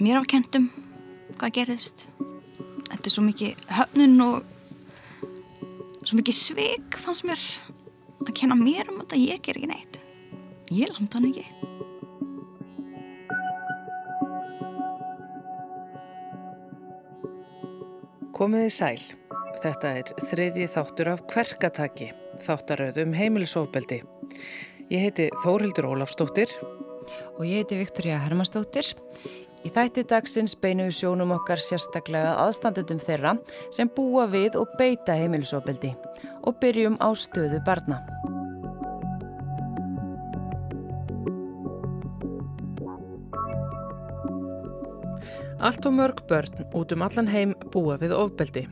mér af kentum hvað gerðist þetta er svo mikið höfnun og svo mikið svig fannst mér að kenna mér um þetta ég ger ekki neitt ég landa hann ekki Komiði sæl. Þetta er þriðji þáttur af Kverkataki, þáttaröðum heimilisofbeldi. Ég heiti Þórildur Ólafstóttir og ég heiti Viktoria Hermannstóttir. Í þætti dagsins beinu við sjónum okkar sérstaklega aðstandendum þeirra sem búa við og beita heimilisofbeldi og byrjum á stöðu barna. Allt og mörg börn út um allan heim búa við ofbeldi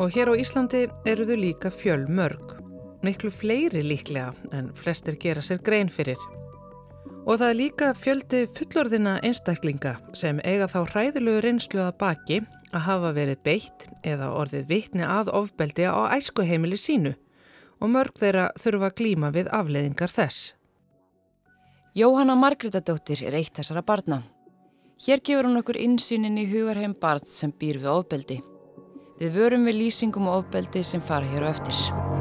og hér á Íslandi eru þau líka fjöl mörg. Miklu fleiri líklega en flestir gera sér grein fyrir. Og það er líka fjöldi fullorðina einstaklinga sem eiga þá hræðilegu reynslu að baki að hafa verið beitt eða orðið vitni að ofbeldi á æskuheimili sínu og mörg þeirra þurfa glíma við afleiðingar þess. Jóhanna Margretadóttir er eitt þessara barna. Hér gefur hún okkur insýnin í hugarheim barn sem býr við ofbeldi. Við vörum við lýsingum og ofbeldi sem fara hér á eftir.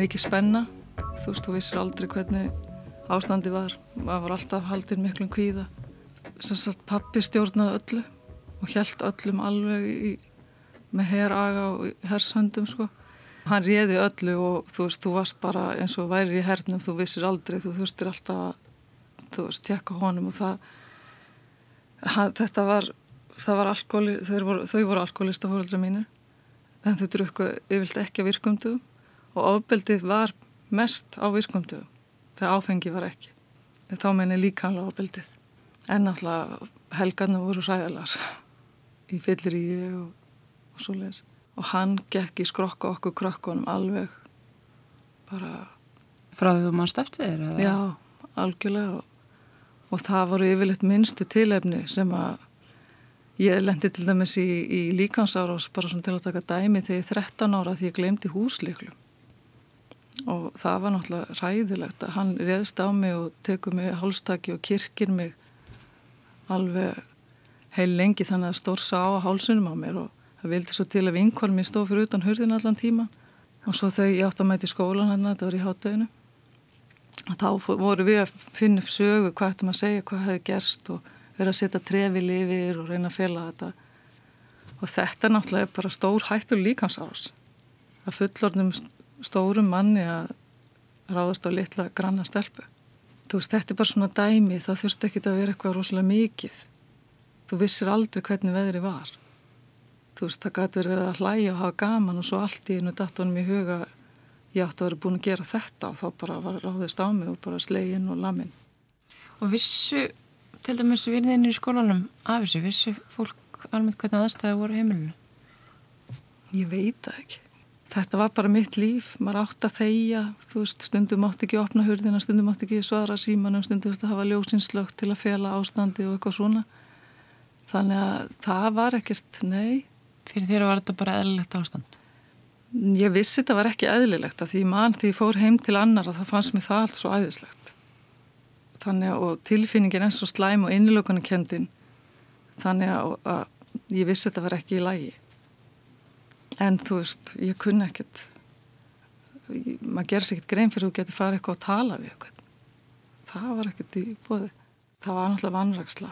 Mikið spenna. Þú veist, þú vissir aldrei hvernig ástandi var. Það var alltaf haldinn miklum kvíða. Sanns að pappi stjórnaði öllu og hjælt öllum alveg í, með heraga og hershöndum sko hann réði öllu og þú veist, þú varst bara eins og væri í hernum, þú vissir aldrei, þú þurftir alltaf að, þú veist, tjekka honum og það, hann, þetta var, var alkoholi, þau voru, voru alkoholista fóröldra mínir, en þau drukku yfirlt ekki að virkumdu og ofbeldið var mest á virkumdu, þegar áfengi var ekki, þá meini líkanlega ofbeldið, en náttúrulega helgarna voru ræðilar í fyllir í og, og svo leiðis og hann gekk í skrokka okkur krökkunum alveg. Bara Frá því þú mannst eftir þér? Já, algjörlega. Og, og það voru yfirleitt minnstu tilefni sem að ég lendi til dæmis í, í líkansárás bara svona til að taka dæmi þegar ég er 13 ára því ég glemdi húsliklu og það var náttúrulega ræðilegt að hann reðst á mig og tekur mig hálstaki og kirkir mig alveg heil lengi þannig að stórsa á hálsunum á mér. Og það vildi svo til að vinkvál mér stóð fyrir utan hurðin allan tíma og svo þegar ég átt að mæti skólan hérna, þetta var í hátteginu þá voru við að finna upp sögu hvað ættum að segja, hvað hefði gerst og vera að setja trefil yfir og reyna að fela þetta. Og þetta náttúrulega er bara stór hættur líkansárás að fullornum stórum manni að ráðast á litla granna stelpu þú veist, þetta er bara svona dæmi það þurft ekki að vera eitthvað rosalega mikið þú vissir aldrei hvernig veðri var þú veist, það gæti verið að hlæja og hafa gaman og svo allt í einu datunum í huga ég átti að vera búin að gera þetta og þá bara var ráðist á mig og bara slegin og lamin. Og vissu, til dæmis virðinir í skólanum af þessu, vissu fólk almennt hvernig aðstæði voru heimilinu? Ég veit það ekki. Þetta var bara mitt líf, maður átti að þeia, þú veist, stundum átti ekki að opna hurðina, stundum átti ekki að svara símanum, stundum átti að hafa ljósinslögt til að fela ástandi og eitthvað svona. Þannig að það var ekkert, nei, Fyrir þér var þetta bara eðlilegt ástand? Ég vissi þetta var ekki eðlilegt að því mann því ég fór heim til annar að það fannst mér það allt svo æðislegt. Þannig að tilfinningin er svo slæm og innilökunarkendin þannig að, að ég vissi þetta var ekki í lægi. En þú veist, ég kunna ekkert, maður gerðs ekkert grein fyrir að þú getur farið eitthvað að tala við eitthvað. Það var ekkert í bóði. Það var náttúrulega vanraksla.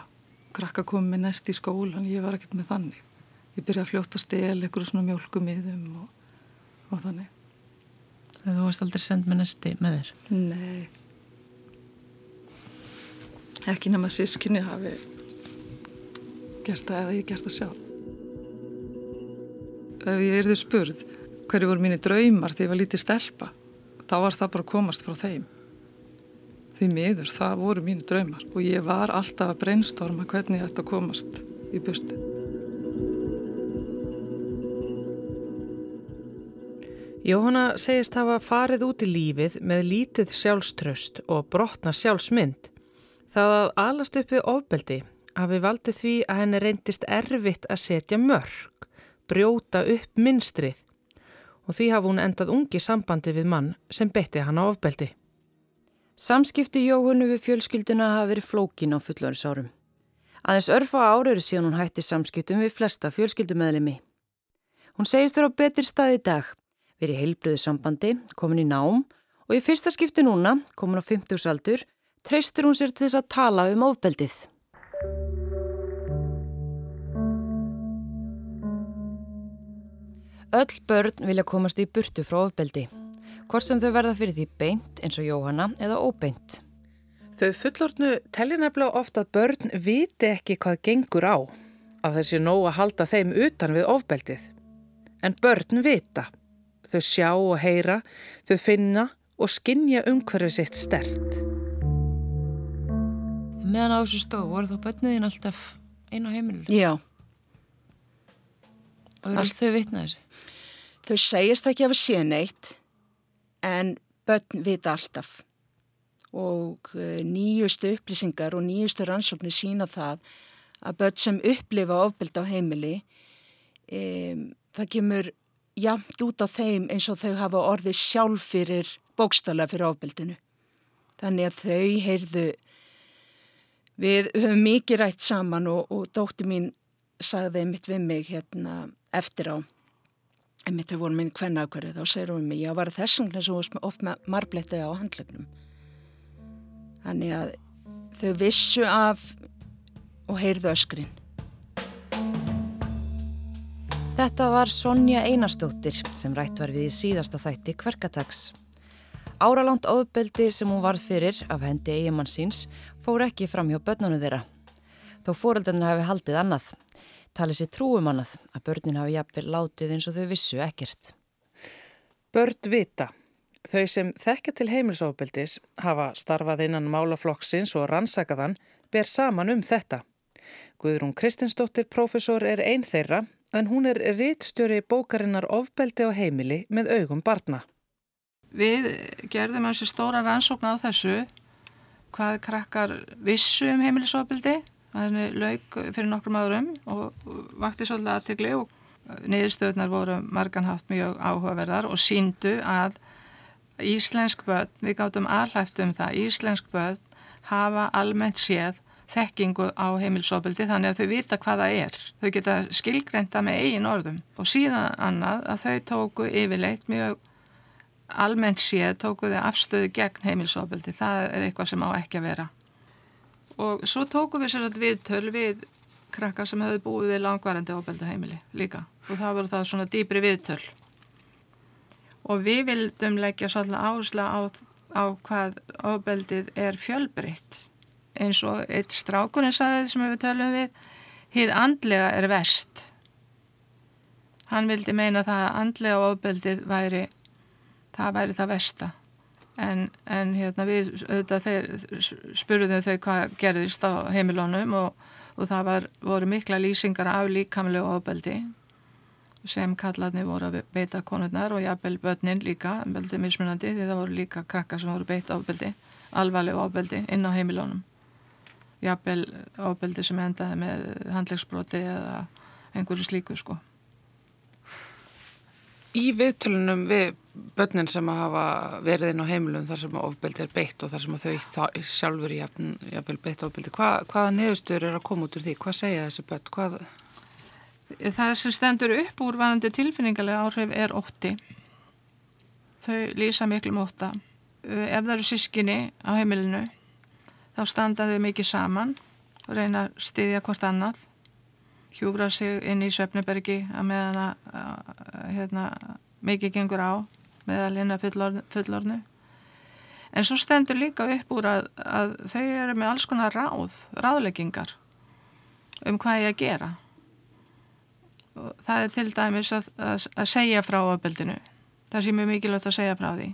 Krakka komið næst í skólan, ég var ekkert með þannig ég byrja að fljóta stel eitthvað svona mjölkumiðum og, og þannig Þegar þú varst aldrei send með næsti með þér? Nei ekki nema sískinni hafi gert það eða ég gert það sjálf ef ég erði spurð hverju voru mínir draumar þegar ég var lítið stelpa þá var það bara komast frá þeim. Því miður, það voru mínir draumar og ég var alltaf að brainstorma hvernig ég ætti að komast í burti Jóhanna segist hafa farið út í lífið með lítið sjálfströst og brotna sjálfsmynd. Það að alast upp við ofbeldi hafi valdið því að henni reyndist erfitt að setja mörg, brjóta upp minnstrið og því hafa hún endað ungi sambandi við mann sem beti hann á ofbeldi. Samskipti Jóhannu við fjölskylduna hafa verið flókin á fullorisárum. Aðeins örfa ára eru síðan hún hætti samskiptum við flesta fjölskyldumæðlimi. Hún segist á betur stað í dag, verið heilbröðu sambandi, komin í nám og í fyrsta skipti núna, komin á 50 aldur, treystir hún sér til þess að tala um ofbeldið. Öll börn vilja komast í burtu frá ofbeldi, hvort sem þau verða fyrir því beint eins og Jóhanna eða óbeint. Þau fullortnu tellir nefnilega ofta að börn viti ekki hvað gengur á, af þessi nóg að halda þeim utan við ofbeldið. En börn vita. Þau sjá og heyra, þau finna og skinja umhverfið sitt stert. Meðan á þessu stofu voru þá börniðin alltaf einu á heimilu? Já. Og eru þau vitnað þessu? Þau segjast ekki að við séu neitt en börn vita alltaf og eh, nýjustu upplýsingar og nýjustu rannsóknir sína það að börn sem upplifa ofbeld á heimili um, það kemur jamt út á þeim eins og þau hafa orðið sjálf fyrir bókstala fyrir ofbeldinu. Þannig að þau heyrðu við höfum mikið rætt saman og, og dótti mín sagði mitt við mig hérna eftir á. En mitt þau voru minn hvenna ákverðu þá segir hún mig, já var þessum sem oft marblettið á handlögnum þannig að þau vissu af og heyrðu öskrin. Þetta var Sonja Einarstóttir sem rætt var við í síðasta þætti Kverkatags. Áralánt ofbeldi sem hún varð fyrir af hendi eigimann síns fór ekki fram hjá börnunum þeirra þó fóreldarinn hafi haldið annað talið sér trúum annað að börnin hafi jafnvel látið eins og þau vissu ekkert. Börn vita. Þau sem þekka til heimilsofbeldis hafa starfað innan málaflokksins og rannsakaðan ber saman um þetta. Guðrún Kristinsdóttir profesor er einn þeirra en hún er rittstjóri bókarinnar ofbeldi á heimili með augum barna. Við gerðum hansi stóra rannsókn á þessu hvað krakkar vissu um heimilisofbeldi Þannig laug fyrir nokkrum árum og vakti svolítið aðtegli og niðurstöðunar voru marganhátt mjög áhugaverðar og síndu að íslensk börn, við gáttum alhæft um það, íslensk börn hafa almennt séð þekkingu á heimilsóbildi þannig að þau vita hvaða er. Þau geta skilgreinta með eigin orðum og síðan annað að þau tóku yfirleitt mjög almennt séð tóku þau afstöðu gegn heimilsóbildi. Það er eitthvað sem á ekki að vera og svo tókum við sérstaklega við krakkar sem hefði búið við langvarandi ábelda heimili líka. Og það voru það svona dýbri viðtöl. Og við vildum leggja svolítið áhersla á, á hvað ábeldið er fjölbreytt. Eins og eitt strákurinn sagði sem við tölum við hýð andlega er vest hann vildi meina það að andlega ábeldið væri það væri það vesta en, en hérna við spurðum þau hvað gerðist á heimilónum og, og það var, voru mikla lýsingar af líkamlegu ofbeldi sem kallarni voru að beita konurnar og jafnvel börnin líka, beldi mismunandi því það voru líka krakkar sem voru beita ofbeldi, alvarlegu ofbeldi inn á heimilónum jafnvel ofbeldi sem endaði með handlegsbroti eða einhverju slíku sko. Í viðtölunum við börnin sem hafa verið inn á heimilum þar sem ofbeldi er beitt og þar sem þau sjálfur í jafnvel beitt ofbeldi, Hva, hvaða neðustur er að koma út úr því? Hvað segja þessi börn? Hvað... Það sem stendur upp úr vanandi tilfinningarlega áhrif er ótti. Þau lýsa miklu móta. Ef það eru sískinni á heimilinu þá standa þau mikið saman og reyna að styðja hvort annað hjúbra sig inn í Söfnebergi að meðan að hérna, mikið gengur á meðal hérna fullorn, fullornu en svo stendur líka upp úr að, að þau eru með alls konar ráð, ráðleggingar um hvað ég að gera. Og það er til dæmis að, að, að segja frá ábeldinu það sé mjög mikilvægt að segja frá því.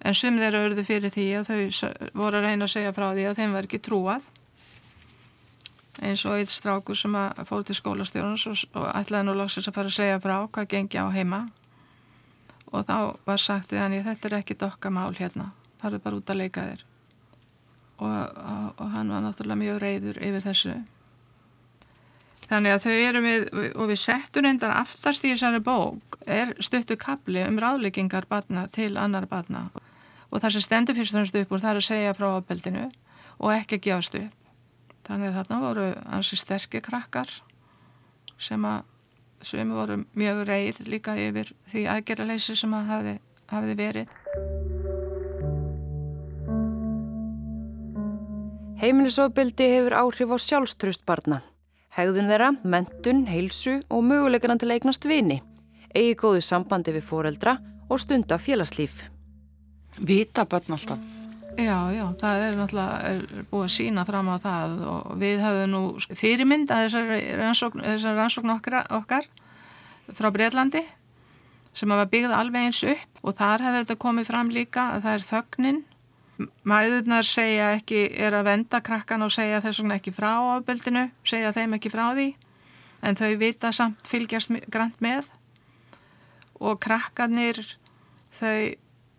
En sum þeirra auðvitað fyrir því að þau voru að reyna að segja frá því að þeim var ekki trúað. Eins og eitt strákur sem fór til skólastjórnus og, ætlaði nú lóksins að fara að segja frá hvað gengi á heima og þá var sagt við hann þetta er ekki dokka mál hérna. Farið bara út að leika þér. Og, og, og hann var náttúrulega mjög reyður yfir þessu. Þannig að þau eru með og við settum reyndar aftast í þessari bók er stöttu kapli um ráðleggingar barna til annar barna. Og það sem stendur fyrst og fremst upp úr það er að segja frá ábeldinu og ekki gefast upp. Þannig að þarna voru ansi sterkir krakkar sem að sem voru mjög reyð líka yfir því aðgerraleysi sem að hafi, hafiði verið. Heimilisofbildi hefur áhrif á sjálfströst barna. Hegðun þeirra, mentun, heilsu og möguleikanan til að eignast vini. Egi góði sambandi við foreldra og stunda félagslíf. Vita börn alltaf. Já, já, það er náttúrulega er búið að sína fram á það og við hafum nú fyrirmynd að þessar rannsókn, þessar rannsókn okkar, okkar frá Breitlandi sem hafa byggðið alveg eins upp og þar hefur þetta komið fram líka að það er þögnin. Mæðurnar segja ekki, er að venda krakkan og segja þess vegna ekki frá ábeldinu, segja þeim ekki frá því en þau vita samt fylgjast grænt með og krakkanir þau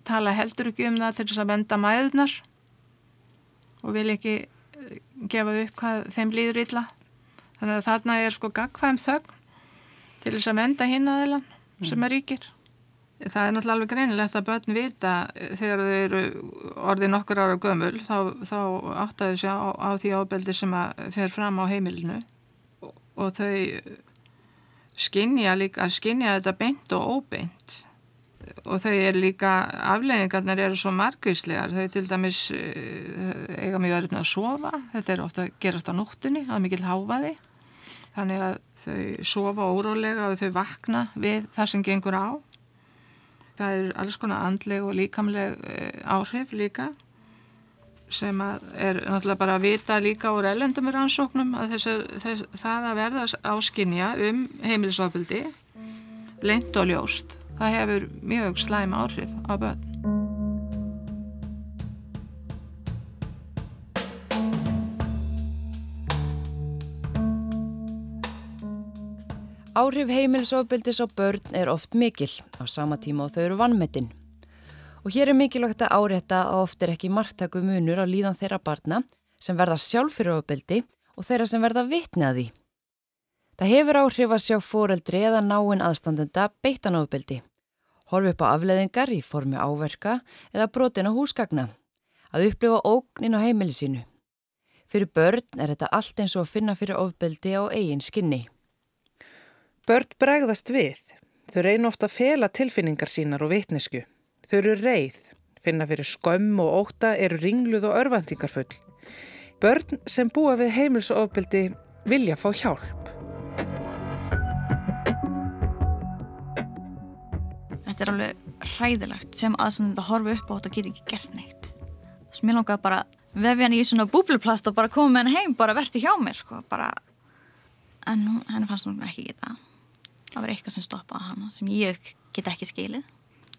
tala heldur ekki um það til þess að venda mæðunar og vil ekki eh, gefa upp hvað þeim líður illa. Þannig að þarna er sko gagkvæm þögn til þess að venda hinn aðeinan mm. sem er ríkir. Það er náttúrulega alveg greinilegt að börn vita eh, þegar þau eru orðið nokkur ára gömul þá, þá áttaðu sér á, á því ábeldi sem að fer fram á heimilinu og, og þau skinja líka, skinja þetta beint og óbeint og þau er líka, afleggingarnar eru svo margvíslegar, þau til dæmis eh, eiga mjög öðrun að sofa, þetta er ofta að gerast á nóttunni, er mikil háfaði, þannig að þau sofa órólega og þau vakna við það sem gengur á. Það er alls konar andleg og líkamleg eh, áhrif líka sem að er náttúrulega bara að vita líka úr ellendum í rannsóknum að þess, þess, það að verða áskinja um heimilisofbildi, leint og ljóst það hefur mjög slæm áhrif á börn. Áhrif heimilisofbildis á börn er oft mikil á sama tíma og þau eru vannmetinn. Og hér er mikilvægt að árétta að oft er ekki margtaku munur á líðan þeirra barna sem verða sjálf fyrir ofbildi og þeirra sem verða vitnaði. Það hefur áhrif að sjá fóreldri eða náinn aðstandenda beittan ofbildi horfi upp á afleðingar í formi áverka eða brotin á húsgagna, að upplifa ógnin á heimili sínu. Fyrir börn er þetta allt eins og að finna fyrir ofbeldi á eigin skinni. Börn bregðast við. Þau reyna ofta að fela tilfinningar sínar og vitnesku. Þau eru reið, finna fyrir skömm og óta, eru ringluð og örvendingarfull. Börn sem búa við heimilsofbeldi vilja fá hjálp. Þetta er alveg hræðilegt sem aðsendið að horfa upp á þetta geti ekki gert neitt. Þess að mér langaði bara vefja hann í svona búbluplast og bara koma hann heim bara verði hjá mér sko bara. En henni fannst hún ekki geta. Það var eitthvað sem stoppaði hann sem ég get ekki skilið.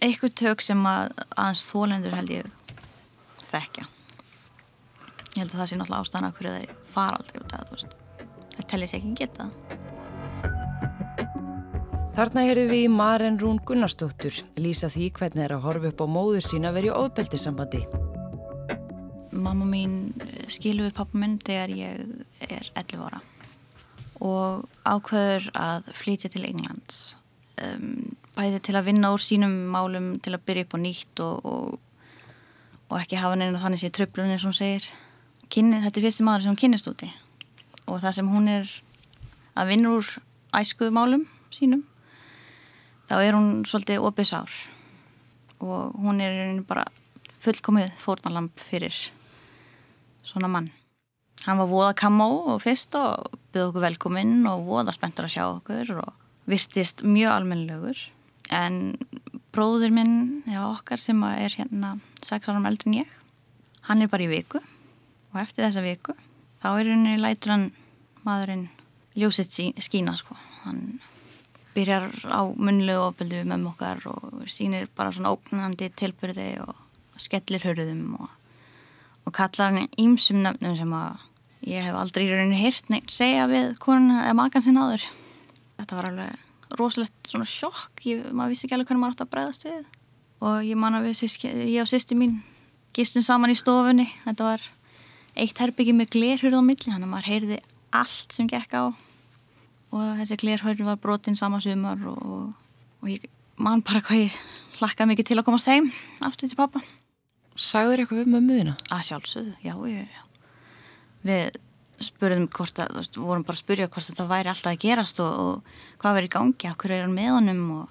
Eitthvað tök sem að aðeins þólendur held ég þekkja. Ég held að það sé náttúrulega ástæðan að hverju þeir fara aldrei út af það það telli sér ekki geta Þarna heyrðu við í Maren Rún Gunnarsdóttur. Lýsa því hvernig er að horfa upp á móður sína í ofbeldisambandi. Mamma mín eh, skilu við pappa minn þegar ég er 11 ára og ákveður að flytja til Englands um, bæði til að vinna úr sínum málum til að byrja upp á nýtt og, og, og ekki hafa neina þannig sér tröflunni sem hún segir. Kynni, þetta er fyrsti maður sem hún kynist úti og það sem hún er að vinna úr æskuðu málum sínum þá er hún svolítið opið sár. Og hún er bara fullkomið fórnalamp fyrir svona mann. Hann var voða kamó og fyrst og byggði okkur velkominn og voða spenntur að sjá okkur og virtist mjög almennilegur. En bróður minn, já okkar sem er hérna 6 árum eldri en ég, hann er bara í viku. Og eftir þessa viku þá er henni lætur hann maðurinn ljósitt skína sko, hann byrjar á munlegu ofbeldu við mömmu okkar og sínir bara svona ógnandi tilbyrði og skellir hörðum og, og kallar hann ímsum nöfnum sem að ég hef aldrei í rauninu hirt neitt segja við konan eða makan sinn áður. Þetta var alveg rosalegt svona sjokk. Ég, maður vissi ekki alveg hvernig maður átt að bregðast við. Og ég man að við, ég og sýsti mín gistum saman í stofunni. Þetta var eitt herbyggi með glerhurð á milli þannig að maður heyrði allt sem gekk á og þessi glerhörn var brotinn sama sumar og, og ég man bara hvað ég hlakka mikið til að koma að segja aftur til pappa sagður eitthvað við mömmuðina? að sjálfsögðu, já, já, já við spurðum hvort að, veist, vorum bara að spurja hvort þetta væri alltaf að gerast og, og hvað verið í gangi, okkur er hann með honum og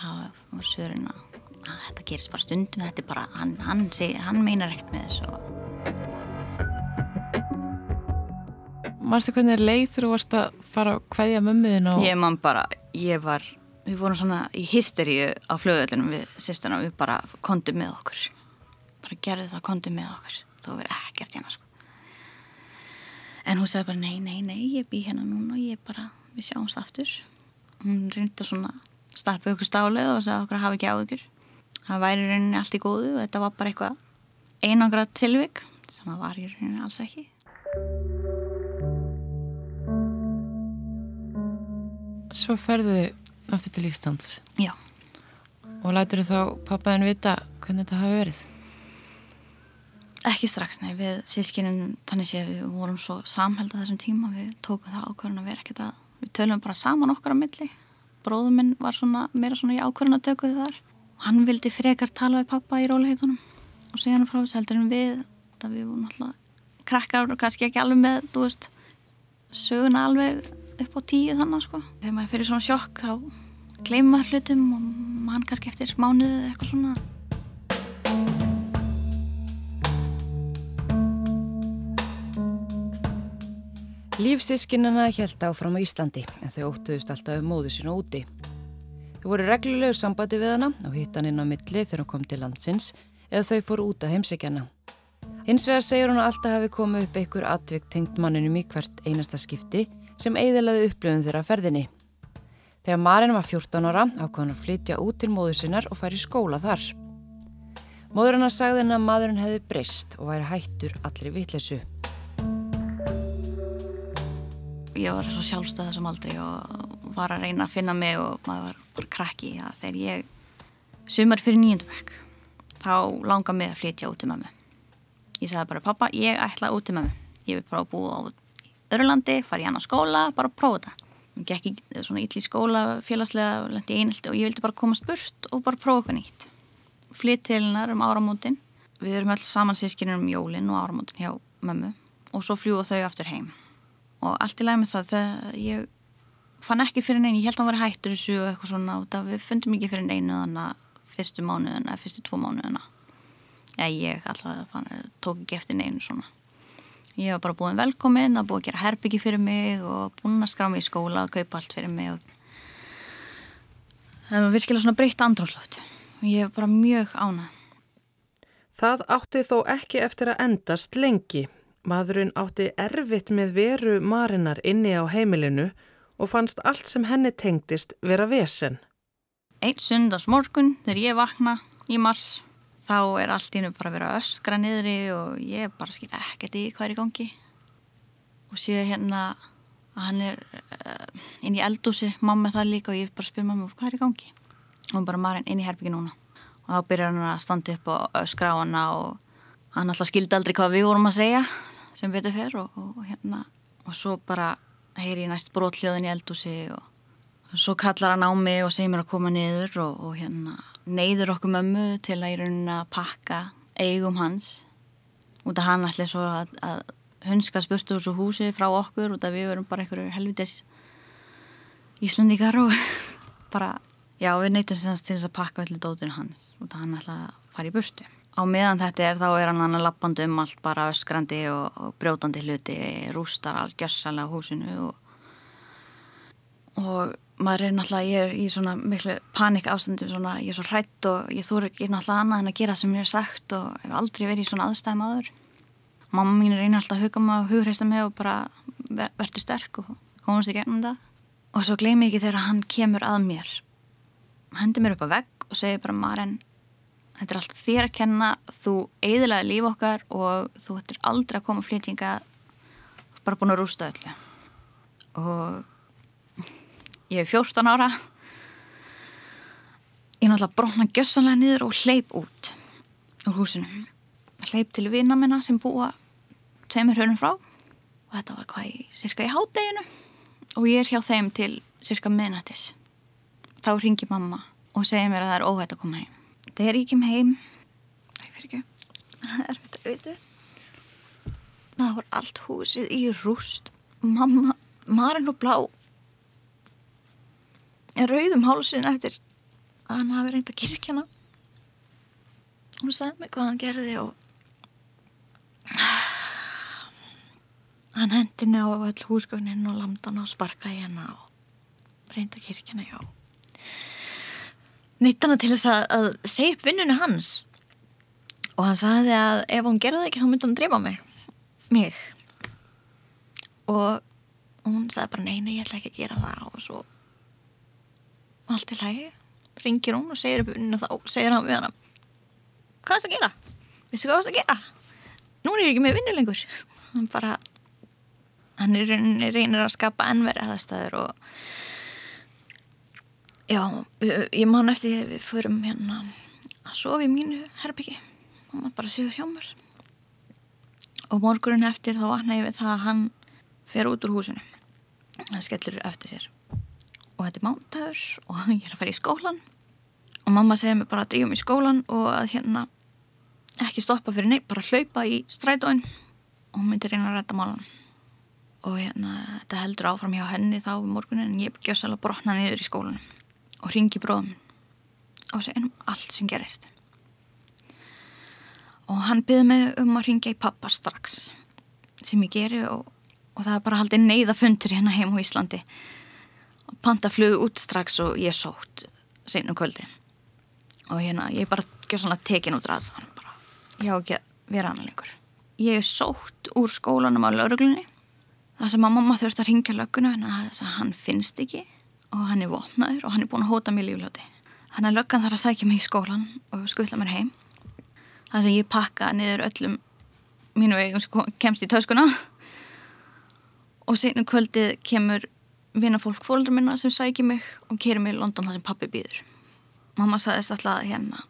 það var svörin að, þetta gerist bara stundum, þetta er bara, hann, hann, hann meinar ekkert með þessu og Marstu hvernig er leið þegar þú varst að fara að kveðja mömmuðina? Og... ég man bara, ég var við vorum svona í hysteríu á flöðullunum við sýstunum, við bara kondum með okkur. Bara gerði það kondum með okkur. Þó verið ekkert hérna sko. En hún segði bara nei, nei, nei ég bý hérna núna og ég bara við sjáumst aftur. Hún reyndi svona starpa ykkur stálið og sagði okkur hafa ekki áðugur það væri rauninni allt í góðu og þetta var bara eitthvað einangra tilvik sem það var í rauninni alls ekki Svo ferðu aftur til Íslands. Já. Og lætur þá pappaðin vita hvernig þetta hafi verið? Ekki strax, nei, við sískinin þannig sé við vorum svo samheld á þessum tíma, við tókum það ákvörðun að vera ekkert að, við tölum bara saman okkar á milli. Bróðum minn var svona meira svona í ákvörðun að tökja þar. Og hann vildi frekar tala við pappa í róliheitunum og segja hann frá þess heldur en við það við vorum alltaf krakkar og kannski ekki alveg með, þú veist söguna alveg upp á tíu þannig sko, þegar maður fyrir svona sjokk þá gleyma hlutum og mann kannski eftir mánuðu eða eitthvað svona Lífsískinana held áfram á Íslandi en þau óttuðust alltaf um móðu sína úti. Þau voru reglulegu sambandi við hana og hitt hann inn á milli þegar hún kom til landsins eða þau fór út að heimsækjana. Hins vegar segir hún að alltaf hafi komið upp einhver atvik tengt manninum í hvert einasta skipti sem eiðilaði upplöfum þeirra ferðinni. Þegar Marin var 14 ára ákvað hann að flytja út til móðu sinnar og færi skóla þar. Móður hann að sagði henn að maðurinn hefði breyst og væri hættur allri vitleysu. ég var svo sjálfstæð þessum aldrei og var að reyna að finna mig og maður var bara krakki ja, þegar ég sumar fyrir nýjöndabæk þá langar mig að flytja út til mömmu ég sagði bara pappa ég ætla út til mömmu ég vil bara búa á öðru landi fara í annar skóla, bara prófa þetta. Ég gekk í svona ylli skóla félagslega lendi einhelti og ég vildi bara komast burt og bara prófa eitthvað nýtt. Flytt til hennar um áramótin. Við erum öll samansískinir um jólin og áramótin hjá mömmu og svo fljúa þau aftur heim. Og allt í læg með það þegar ég fann ekki fyrir neina, ég held að hann var hættur þessu og eitthvað svona og það við fundum ekki fyrir neina þannig að fyrstu mánuðina fyrstu tvo mánuðina. Já ég alltaf fann, tók ekki eftir neinu svona ég var bara búin velkomin að búin að gera herbyggi fyrir mig og búin að skrá mig í skóla og kaupa allt fyrir mig og það var virkilega svona breytt andrósloft og ég var bara mjög ánað Það átti þó ekki eftir að endast lengi. Maðurinn átti erfitt með veru Marinar inni á heimilinu og fannst allt sem henni tengdist vera vesen. Einn sundas morgun þegar ég vakna í mars þá er allt innu bara að vera öskra niðri og ég bara skil ekkert í hvað er í gangi. Og sé hérna að hann er uh, inn í eldúsi, mamma það líka og ég bara spyr mamma hvað er í gangi? Og hún bara Marin inn í herbyggi núna. Og þá byrjar hann að standa upp og öskra á hana og hann alltaf skildi aldrei hvað við vorum að segja sem betur fer og, og, og hérna og svo bara heyri ég næst brotljóðin í eldúsi og, og svo kallar hann á mig og segir mér að koma niður og hérna neyður okkur mömmu til að í rauninna pakka eigum hans. Út af hann allir svo að, að hunska spurtu úr svo húsi frá okkur út af við verum bara einhverju helvitis Íslandíkar og bara já við neytum semst til þess að pakka allir dótinu hans út af hann allir að fara í burtu. Á meðan þetta er þá er hann hann að lappandi um allt bara öskrandi og, og brjótandi hluti rústar algjössalega húsinu og, og maður er náttúrulega, ég er í svona miklu panik ástandi, svona, ég er svo hrætt og ég þúr ekki náttúrulega annað en að gera sem ég er sagt og hef aldrei verið í svona aðstæðum aður mamma mín einu alltaf að huga maður og hugreista mig og bara ver, verður sterk og komast í gegnum það. Og svo gleymi ekki þegar hann kemur að mér. Hendur mér upp að vegg og segir bara Maren þetta er allt þér að kenna þú eiðilega líf okkar og þú ættir aldrei að koma flytjinga bara búin að rústa öllu. Og ég er 14 ára. Ég er náttúrulega brotna gjössanlega niður og hleyp út úr húsinu. Hleyp til vina minna sem búa tveimur hörnum frá. Og þetta var hvað í cirka í hádeginu. Og ég er hjá þeim til cirka miðnættis. Þá ringi mamma og segir mér að það er óhætt að koma heim. Þegar ég kem heim Fyrir ekki, það er þetta auðvitað. Það var allt húsið í rúst. Mamma, Marin og Blá. er rauðum hálsin eftir að hann hafi reynd að kirkjana. Hún sagði mig hvað hann gerði og hann hendinni á öll húsgögnin og lamdan og sparkaði hérna og reynda kirkjana, já. Neitt hana til þess að, að segja upp vinnunni hans og hann sagði að ef hún gerði ekki þá myndi hann drefa mig mig og hún sagði bara neina ég ætla ekki að gera það og svo allt til hægi ringir hún og segir og segir hann við hana hvað er það að gera? Vistu hvað er það að gera? Nú er ég ekki með vinnu lengur. Hann bara hann er reynir að skapa ennveri að það staður og já, ég man eftir að við förum hérna að sofa í mínu herbyggi og maður bara séður hjá mér. Og morgunin eftir þá vakna ég við það að hann fer út úr húsinu. Hann skellur eftir sér og þetta er mántaður og ég er að fara í skólan og mamma segir mér bara að dríum í skólan og að hérna ekki stoppa fyrir neitt, bara hlaupa í strætóin. Og hún myndir reyna að rætta málan og hérna þetta heldur áfram hjá henni þá um morgunin en ég gjörs alveg brotna niður í skólanum og ringi bróðum og segja um allt sem gerist. Og hann byrði mig um að ringja í pappa strax sem ég geri og, og það er bara haldið neyða fundur hérna heim á Íslandi og panta flug út strax og ég sótt seinum kvöldi og hérna ég bara ekki svona tekin út ræðs þannig bara. Ég á ekki að vera annað lengur. Ég er sótt úr skólanum á lauruglunni það sem að mamma þurft að ringja lögguna en þess að hann finnst ekki. Og hann er vopnaður og hann er búin að hóta mér lífljóti hann er löggan þar að sækja mig í skólan og skuttla mér heim. Þannig að ég pakka niður öllum mínu vegum sem kemst í töskuna. Og seinum kvöldið kemur vinafólk fóldur minna sem sækir mig og kerir mig í London þar sem pappi býður. Mamma sagðist alltaf hérna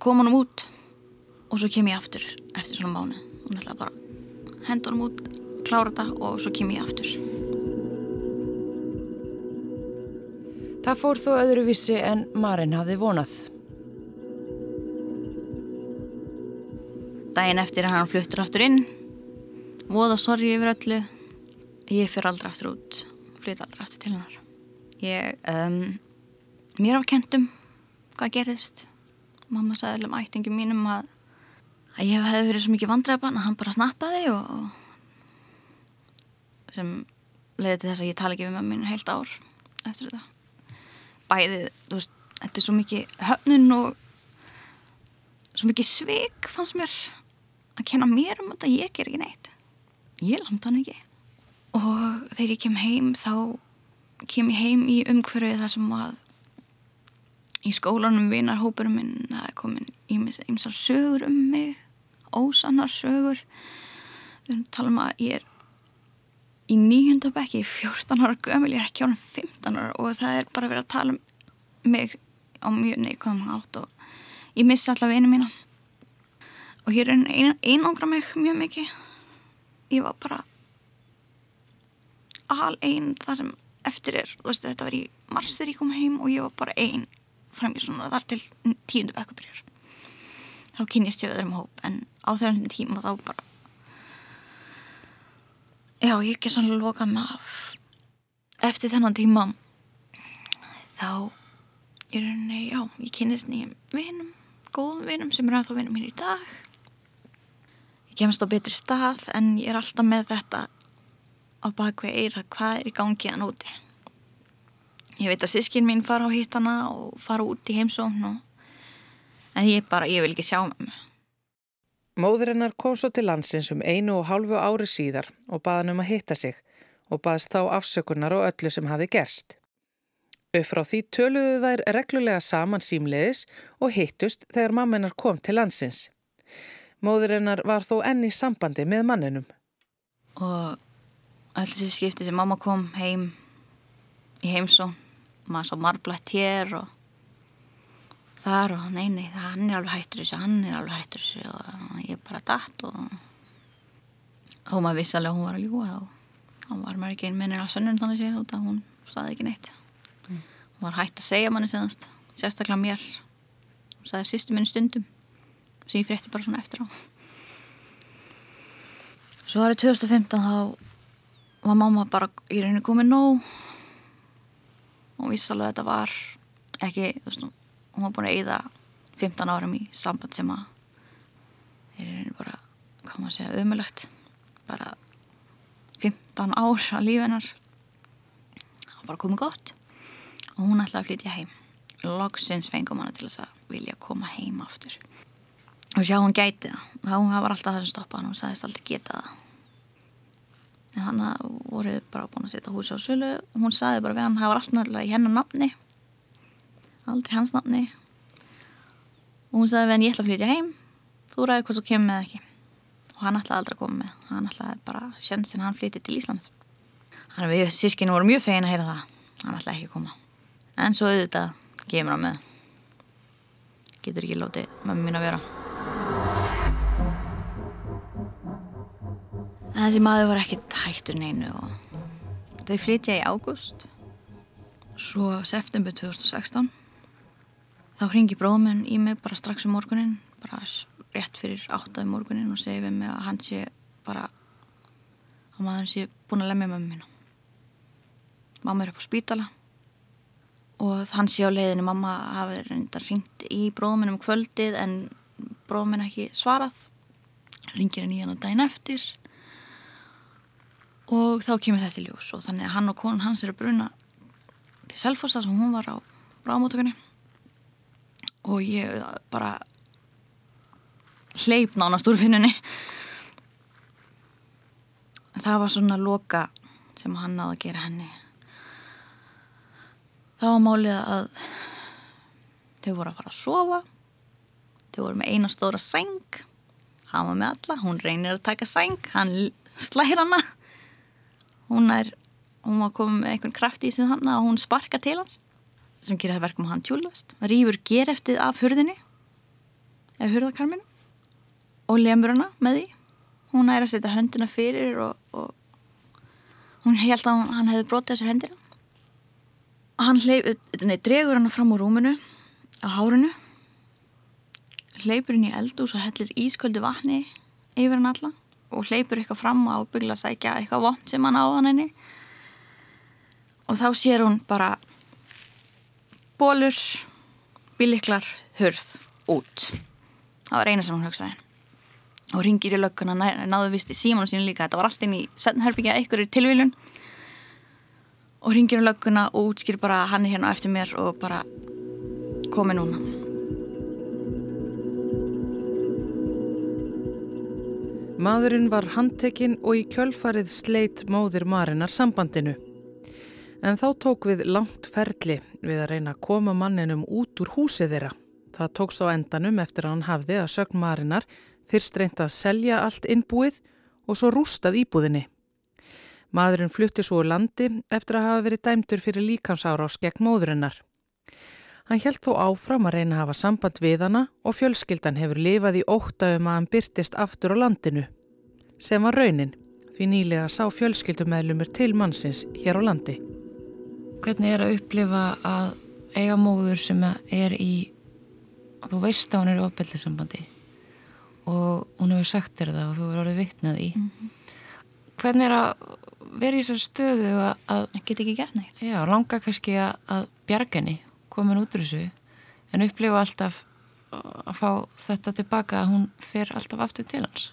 koma hann út og svo kem ég aftur eftir svona mánu hún ætlaði bara henda hann út klára þetta og svo kem ég aftur. Það fór þó öðruvísi en Marin hafði vonað. Daginn eftir að hann fluttur aftur inn. Voða sorgi yfir öllu. Ég fyrir aldrei aftur út flytt aldrei aftur til hennar. Ég um, mér af kentum hvað gerðist. Mamma sagði allir um ættingum mínum að, að ég hef verið svo mikið vandræðabann að hann bara snappaði og, og sem leiði til þess að ég tala ekki við með mín heilt ár eftir þetta. Bæðið, þú veist, þetta er svo mikið höfnun og svo mikið sveik fannst mér að kenna mér um þetta, ég ger ekki neitt. Ég landa hann ekki og þegar ég kem heim þá kem ég heim í umhverfið þar sem að í skólanum vinar hópurum minn það er komin ímsar sögur um mig ósannar sögur. Við talum að ég er í nýjundabekki 14 ára gömul, ég er ekki ánum 15 ára og það er bara verið að tala um mig á mjög neikvæðum átt og ég missi alla vini mína. Og hér er ein, einangra mig mjög mikið. Ég var bara al einn það sem eftir er. Veist, þetta var í mars þegar ég kom heim og ég var bara einn fram í svona þar til tíundu bekkubrjör þá kynist ég öðrum hóp en á þessum tíma þá bara já ég ekki svona loka með af. Eftir þennan tíma þá ég er henni, já, ég kynist nýjum vinum góðum vinum sem eru að þá vinum mín í dag. Ég kemst á betri stað en ég er alltaf með þetta á bakveg eira hvað er í gangi að núti ég veit að sískin mín fara á hittana og fara út í heimsókn og... en ég bara, ég vil ekki sjá með mig Móðurinnar kom svo til landsins um einu og hálfu ári síðar og baðan um að hitta sig og baðst þá afsökunar og öllu sem hafi gerst. Upp frá því töluðu þær reglulega saman símleiðis og hittust þegar mammenar kom til landsins. Móðurinnar var þó enni sambandi með manninum. Og öll þessi skipti sem mamma kom heim í heimsó, maður sá marblætt hér og þar og neini, hann er alveg hættur þessu, hann er alveg hættur þessu og ég er bara dætt og þá maður vissi alveg að hún var að ljúa þá var maður ekki einminnir að sönnum þannig séð út að hún staði ekki neitt. Mm. hún var hætt að segja manni senast sérstaklega mér. Hún sagði sýstu minn stundum sem ég frétti bara svona eftir á. Svo árið 2015 þá var mamma bara í rauninu komið nóg. Og vissi alveg að þetta var ekki, þú veist, hún var búin að eyða 15 árum í samband sem að er í rauninu bara, hvað maður segja, ömulegt bara 15 ár á lífennar það var bara komið gott. Og hún ætlaði að flytja heim. Loksins fengum hana til þess að vilja koma heim aftur. Og sjá hún gæti það. Hún var alltaf það sem stoppaði hún sagðist alltaf geta það en hann voru bara búin að setja húsi á sölu. Og hún sagði bara við hann það var alltaf náttúrulega í hennar nafni. Aldrei hans nafni. Og hún sagði við hann ég ætla að flytja heim. Þú ræði hvað þú kemur með ekki. Og hann ætlaði aldrei að koma með. Hann ætlaði bara sjensin hann flytja til Ísland hann við sískinu voru mjög fegin að heyra það. Hann ætlaði ekki að koma. En svo auðvitað kemur hann með. Getur ekki látið með mín að vera en þessi maður var ekki tættur neinu og þau flytja í ágúst. Svo september 2016 þá hringi bróðminn í mig bara strax um morgunin bara rétt fyrir áttaði morgunin og segi við mig að hann sé bara að maður sé búin að lemja mömmu mína. Mamma er upp á spítala og hann sé á leiðinu mamma hafi reyndar ringt í bróðminn um kvöldið en bróðminn ekki svarað. Ringir henni í hann á daginn eftir og þá kemur þetta í ljós og þannig að hann og konun hans eru bruna til Selfossa sem hún var á bráðmótökunni og ég bara hleyp nánast úr vinnunni. Það var svona loka sem hann náði að gera henni. Það var málið að þau voru að fara að sofa. Þau voru með eina stóra seng hann var með alla, hún reynir að taka seng hann slæðir hana hún er hún var komið með einhvern kraft í sin hanna og hún sparka til hans. Sem gerir það verkum að hann tjúlast rýfur gereftið af hurðinni eða hurðakarminu og lemur hana með því. Hún er að setja höndina fyrir og, og hún held að hann hefði brotið þessar hendina og hann. Hleyp, nei, dregur hana fram úr rúminu á hárunu hleypur henni í eldús og hellir ísköldu vatni yfir hann alla og hleypur eitthvað fram og ábyggla að sækja eitthvað vond sem hann á hann henni og þá sér hún bara bólur bíliklar hurð út. Það var eina sem hún hugsaði. Og ringir í lögguna náðu vist í símanu sínu líka. Þetta var allt inn í söndherbyggja eitthvað í tilvílun og ringir í lögguna og útskýr bara hann er hérna eftir mér og bara komi núna Maðurinn var handtekinn og í kjölfarið sleitt móðir Marinar sambandinu. En þá tók við langt ferli við að reyna að koma manninum út úr húsið þeirra. Það tókst á endanum eftir að hann hafði að sögn Marinar fyrst reynt að selja allt innbúið og svo rústað íbúðinni. Maðurinn flutti svo úr landi eftir að hafa verið dæmtur fyrir líkamsára á skegg móðurinnar. Hann held þó áfram að reyna að hafa samband við hana og fjölskyldan hefur lifað í óttaum að hann byrtist aftur á landinu. Sem var raunin, því nýlega sá fjölskyldumæðlumur til mannsins hér á landi. Hvernig er að upplifa að eiga móður sem er í, þú veist að hún er í ofbeldisambandi og hún hefur sagt þér það og þú hefur orðið vittnað í. Mm -hmm. Hvernig er að vera í þessar stöðu að... Það get ekki gert neitt. Já, langa kannski að, að bjargani komin út úr þessu en upplifa alltaf að fá þetta tilbaka að hún fer alltaf aftur til hans.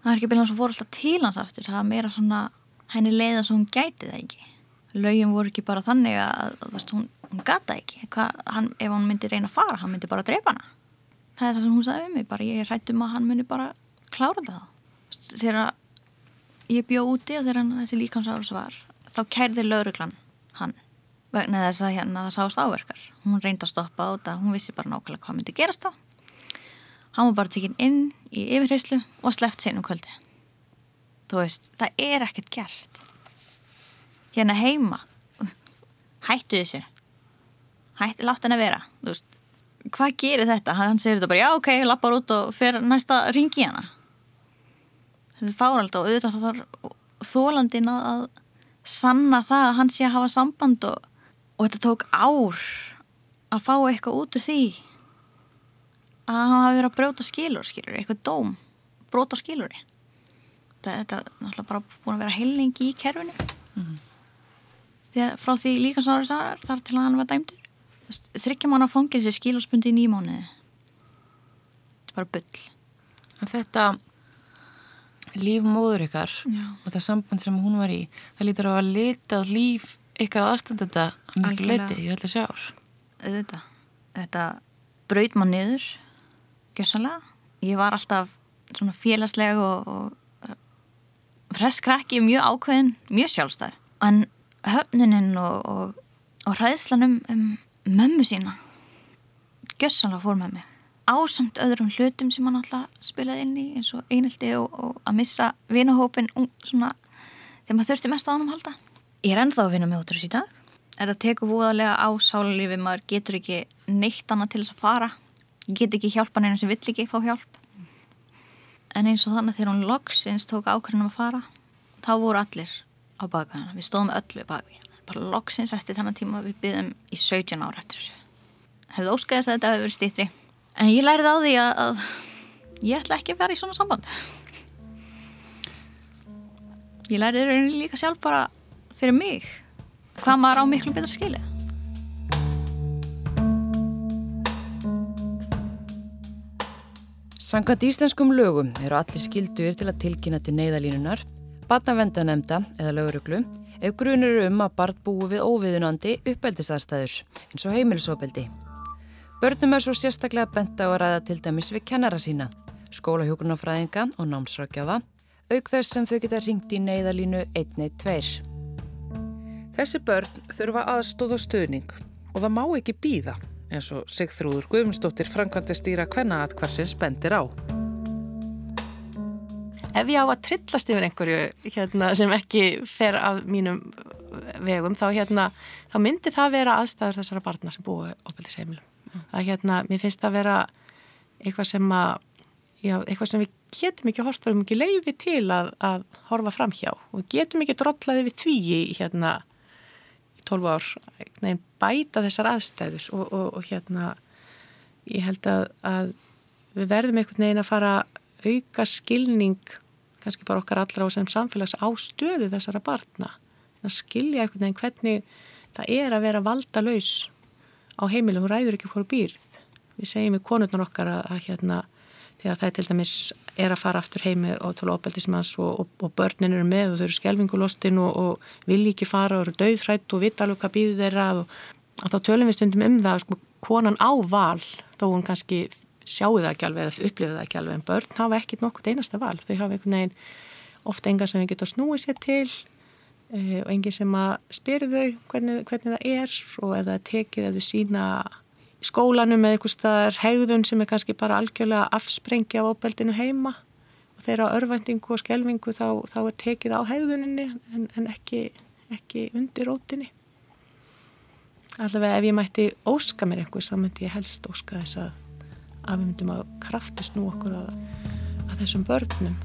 Það er ekki byrjað að hún fór alltaf til hans aftur það er meira svona henni leiða sem hún gæti það ekki. Lögjum voru ekki bara þannig að, að, að hún, hún gata ekki. Hva, hann, ef hann myndi reyna að fara, hann myndi bara drepa hana. Það er það sem hún sagði um mig bara ég hrættum að hann myndi bara klára það þegar ég bjó úti og þegar þessi líkansáðs var þá kærði lauruglan hann vegna þess að hérna það sást áverkar. Hún reyndi að stoppa á þetta hún vissi bara nákvæmlega hvað myndi gerast þá. Hann var bara tekinn inn í yfirheyslu og sleft sínum kvöldi. Þú veist, það er ekkert gert. Hérna heima hættu þessu. Hættu, látt henni að vera þú veist, hvað gerir þetta? Hann segir þetta bara, já ok, lappar út og fer næsta ringi hana. Þetta er fárald og auðvitað það þarf þólandin að sanna það að hann sé að hafa samband og og þetta tók ár að fá eitthvað út úr því að hann hafi verið að brjóta skilur, skilur, eitthvað dóm, bróta skiluri. Þetta, þetta er náttúrulega bara búin að vera heilningi í kerfinu. Mm. Þegar frá því líka sári þar til að hann var dæmdur. Þryggja mann að fangja þessi skilurspundi í nýmániði. Þetta er bara byll. Þetta lífmóður ykkar Já. og það samband sem hún var í, það lítur á að litað líf ykkar aðstandenda mjög Algjörlega. leiti, ég ætla að sjá. Þetta, þetta braut mann niður, gjössanlega. Ég var alltaf svona félagsleg og, og fresskrakki, mjög ákveðin, mjög sjálfstæð. En höfninin og, og, og hræðslanum um mömmu sína, gjössanlega fór með mig. Ásamt öðrum hlutum sem hann alltaf spilaði inn í eins og og, og að missa vinahópin svona þegar maður þurfti mest á hann um halda. Ég er ennþá að vinna með út úr þessu í dag. Þetta tekur voðalega á sálarlífi, maður getur ekki neitt annað til þess að fara. Ég get ekki hjálpa neina sem vill ekki fá hjálp. En eins og þannig þegar hún loksins tók ákveðinum að fara, þá voru allir á baka hana. Við stóðum öll við baka hana. Bara loksins eftir þennan tíma við byggðum í 17 ára eftir þessu. Hefði óskæðis að þetta hefði verið stýttri. En ég lærið á því að, að ég ætla ekki að vera í svona samband. Ég lærið rauninni líka sjálf bara fyrir mig hvað maður á miklu betra skilið. Sangat íslenskum lögum eru allir skilduðir til að tilkynna til neyðalínunar, batnavendanemda eða löguruglu ef grunur um að barn búi við óviðunandi uppeldisaðstæður eins og heimilisofbeldi. Börnum er svo sérstaklega bent á að ræða til dæmis við kennara sína, skólahjókunarfræðinga og námsrákjafa, auk þess sem þau geta ringt í neyðalínu 112. Þessi börn þurfa aðstóð og stuðning og það má ekki býða eins og Sigþrúður Guðmundsdóttir framkvæmdi stýra hvenna atkvarsins bendir á. ef ég á að trillast yfir einhverju hérna, sem ekki fer af mínum vegum þá, hérna, þá myndi það vera aðstæður þessara barna sem búi opildis heimilum. Það hérna, mér finnst það vera eitthvað sem að já, eitthvað sem við getum ekki hort varum ekki leiði til að, að horfa fram hjá og getum ekki drollaði við því hérna 12 ár, neginn bæta þessar aðstæður og, og, og hérna ég held að, að við verðum einhvern veginn að fara að auka skilning kannski bara okkar allra á sem samfélags á stöðu þessara barna. Að skilja einhvern veginn hvernig það er að vera valdalaus á heimilu, hún ræður ekki hvort býrð. Við segjum við konurnar okkar að, að hérna þegar það er til dæmis er að fara aftur heimi og tóla óbeldismans og, og, og börnin eru með og þau eru skelvingulostin og, og vilji ekki fara og eru döðhrætt og vita alveg hvað býður þeirra og að þá tölum við stundum um það sko, konan á val þó hún kannski sjáu það ekki alveg eða upplifið það ekki alveg en börn hafa ekkit nokkurt einasta val. Þau hafa einhvern veginn ofta enga sem við getum snúið sér til e, og engin sem að spyrir þau hvernig, hvernig það er og ef það er tekið ef þau sína í skólanum eða eitthvað staðar hegðun sem er kannski bara algjörlega afsprengi af óbeldinu heima. Og þeirra örvendingu og skelvingu þá, þá er tekið á hegðuninni en, en ekki, ekki undir rótinni. Allavega ef ég mætti óska mér einhvers þá myndi ég helst óska þess að, að við myndum að kraftist nú okkur að, að þessum börnum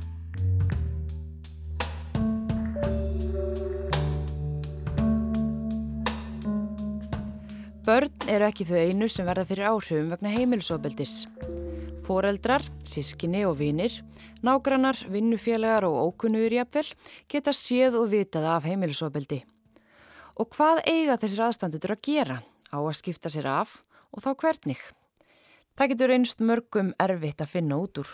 Börn eru ekki þau einu sem verða fyrir áhrifum vegna heimilisofbeldis. Fóreldrar, sískinni og vinir, nágrannar, vinnufélagar og ókunnugur jafnvel geta séð og vitað af heimilisofbeldi. Og hvað eiga þessir aðstandendur að gera á að skipta sér af og þá hvernig? Það getur einst mörgum erfitt að finna út úr.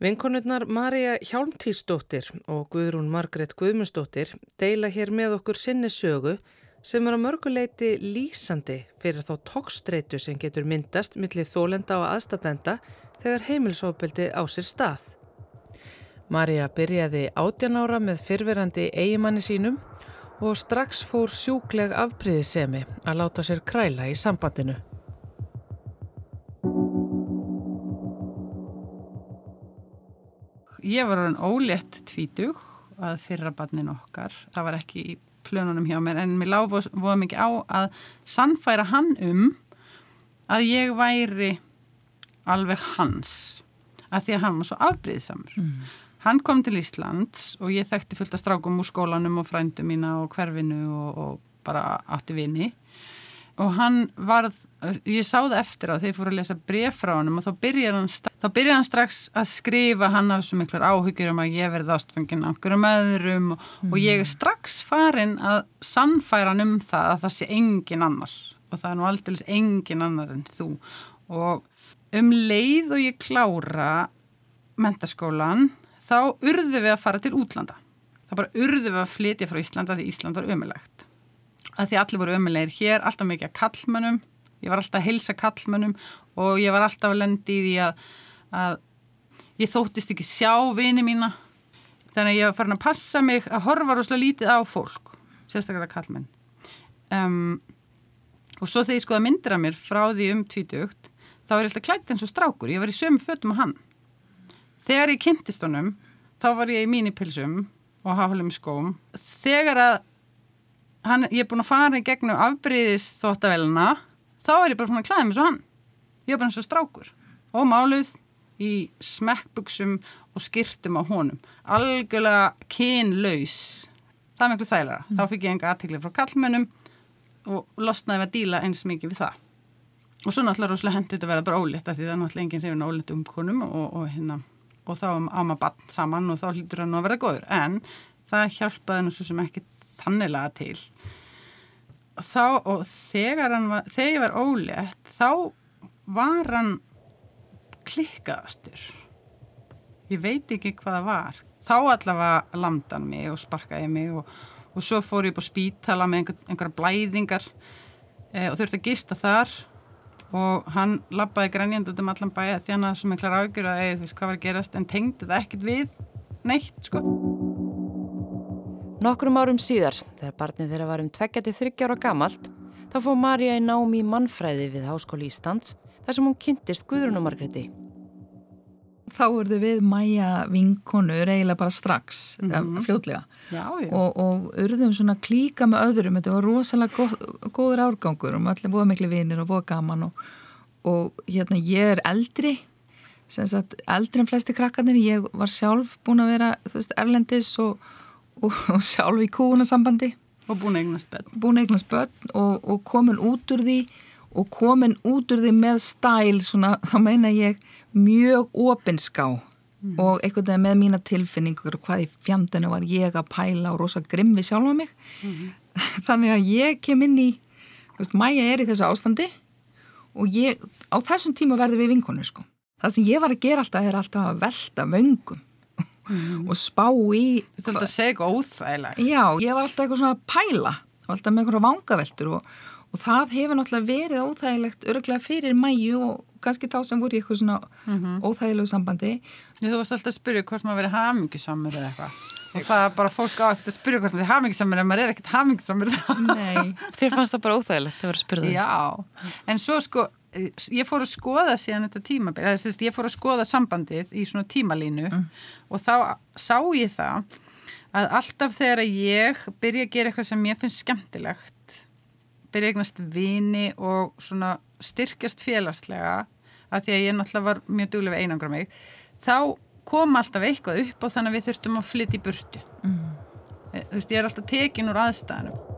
Vinkonurnar Marja Hjálmtísdóttir og Guðrún Margret Guðmundsdóttir deila hér með okkur sinni sögu sem er á mörguleiti lýsandi fyrir þá tókstreitu sem getur myndast millir þólenda og aðstatenda þegar heimilsofbeldi á sér stað. Marja byrjaði 18 ára með fyrverandi eigimanni sínum og strax fór sjúkleg afbríðisemi að láta sér kræla í sambandinu. Ég var orðin ólétt tvítug að fyrra barnin okkar. Það var ekki plönunum hjá mér en mér lág voða mikið á að sannfæra hann um að ég væri alveg hans að því að hann var svo afbrýðsamur. Mm. Hann kom til Íslands og ég þekkti fullt af strákum úr skólanum og frændu mína og hverfinu og, og bara átti vini og hann varð ég sá það eftir á þegar ég fór að lesa bref frá hann og þá byrjar hann, þá hann strax að skrifa hann af svo miklar áhyggjur um að ég verði ástfengin á einhverjum öðrum og, mm. og ég er strax farin að sannfæra hann um það að það sé engin annar og það er nú aldrei engin annar en þú. Og um leið og ég klára mentaskólan þá urðu við að fara til útlanda. Það bara urðu við að flytja frá Íslanda því Ísland var ömulegt að því allir voru ömulegir hér, alltaf mikið að kallmönnum ég var alltaf að hilsa kallmönnum og ég var alltaf að lendi í því að, að ég þóttist ekki sjá vini mína. Þannig að ég var farin að passa mig að horfa rosalega lítið á fólk sérstaklega kallmenn um, og svo þegar ég skoða myndir af mér frá því um tvítugt þá var ég alltaf klætt eins og strákur. Ég var í sömu fötum á hann. Þegar ég kynntist honum þá var ég í mínipilsum og haflum skóm. Þegar að hann, ég er búin að fara í gegnum afbríðis þóttavelina þá er ég bara svona að klæða mig svo hann. Ég er bara eins og strákur. Og máluð í smekkbuksum og skirtum á honum. Algjörlega kynlaus. Það er miklu þægilega mm. þá fikk ég enga aðtikli frá kallmennum og losnaði að díla eins mikið við það. Og svo náttúrulega rosalega hendið að vera bara ólitt því það er náttúrulega enginn hrifin ólitt um konum og, og, hérna, og þá á maður bann saman og þá hlýtur hann að vera góður. En það hjálpaði nú svo sem ekki tannilega til þá og þegar hann var, þegar ég var ólétt þá var hann klikkaðastur. Ég veit ekki hvað það var. Þá allavega lamdan mig og sparkaði mig og, og svo fór ég upp á spítala með einhver, einhverja blæðingar e, og þurfti að gista þar. Og hann lappaði grænjand út um allan bæja því hann að sem einhver ágjur að eða þú veist hvað var að gerast? En tengdi það ekkert við neitt sko Nokkrum árum síðar, þegar barnið þeirra var um 23 ára gamalt, þá fóð Marja í námi í mannfræði við Háskóli Íslands þar sem hún kynntist Guðrunumargreti. Þá voruð við mæja vinkonur eiginlega bara strax, mm -hmm. fljóðlega já, já. og, og urðum svona klíka með öðrum, þetta var rosalega góð, góður árgangur og allir voða miklu vinir og voða gaman og, og hérna ég er eldri, sagt, eldri en flesti krakkarnir, ég var sjálf búin að vera veist, erlendis og og, og sjálf í kúunasambandi og búin eignast börn, búin eignast börn og, og komin út úr því og komin út úr því með stæl svona, þá meina ég mjög opinská mm. og einhvern veginn með mína tilfinningur og hvað í fjandinu var ég að pæla og rosa grimmi sjálf á mig mm. þannig að ég kem inn í veist, mæja er í þessu ástandi og ég, á þessum tíma verði við vinkonu sko. það sem ég var að gera alltaf er alltaf að velta vöngum mm. og spá í Þú ætlaði að segja eitthvað óþægilegt. Já, ég var alltaf eitthvað svona að pæla. Alltaf með eitthvað vangaveltur og, og það hefur náttúrulega verið óþægilegt öruglega fyrir mæju og kannski þá sem voru í eitthvað svona mm -hmm. óþægilegu sambandi. Þú varst alltaf að spyrja hvort maður verið hamingisamur eða eitthvað. Og það er bara fólk á ekkert að spyrja hvort maður er hamingisamur en maður er ekkert hamingisamur Nei, þér fannst það bara óþægilegt að vera að spyrja það Já, en svo sko ég fór að skoða síðan þetta tímabil, ég fór að skoða sambandið í svona tímalínu mm. og þá sá ég það að alltaf þegar ég byrja að gera eitthvað sem ég finnst skemmtilegt byrja eignast vini og svona styrkjast félagslega að því að ég náttúrulega var mjög duglega við einangra mig þá kom alltaf eitthvað upp og þannig að við þurftum að flytja í burtu mm. þú veist ég er alltaf tekin úr aðstæðanum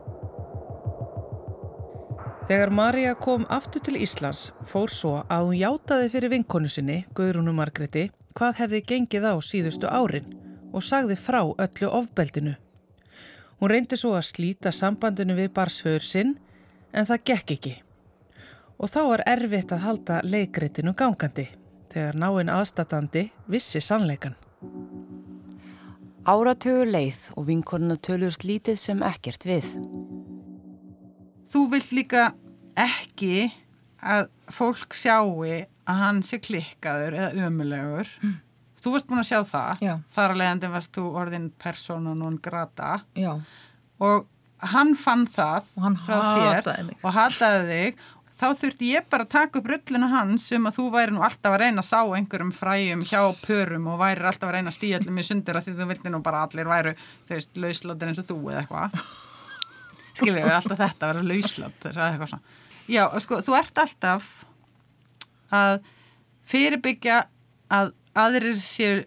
Þegar Marja kom aftur til Íslands fór svo að hún játaði fyrir vinkonu sinni, Guðrúnu Margreti, hvað hefði gengið á síðustu árin og sagði frá öllu ofbeldinu. Hún reyndi svo að slíta sambandinu við barsföður sinn en það gekk ekki. Og þá var erfitt að halda leikritinu gangandi þegar náinn aðstatandi vissi sannleikan. Áratögur leið og vinkonuna tölur slítið sem ekkert við. Þú vilt líka ekki að fólk sjáu að hann sé klikkaður eða ömulegur mm. þú varst búin að sjá það Já. þar að leiðandi varst þú orðin persóna og grata Já. og hann fann það og hann hataði mig og hataði þig þá þurfti ég bara að taka upp rullinu hans um að þú væri nú alltaf að reyna að sá einhverjum fræjum hjá pörum og væri alltaf að reyna að stíða allir með sundur að því þú vilti nú bara allir væru þau veist lauslóttir eins og þú eða eitthvað skiljaðu alltaf þetta að vera lauslótt eða eitthvað svona. Já, sko, þú ert alltaf að fyrirbyggja að aðrir séu,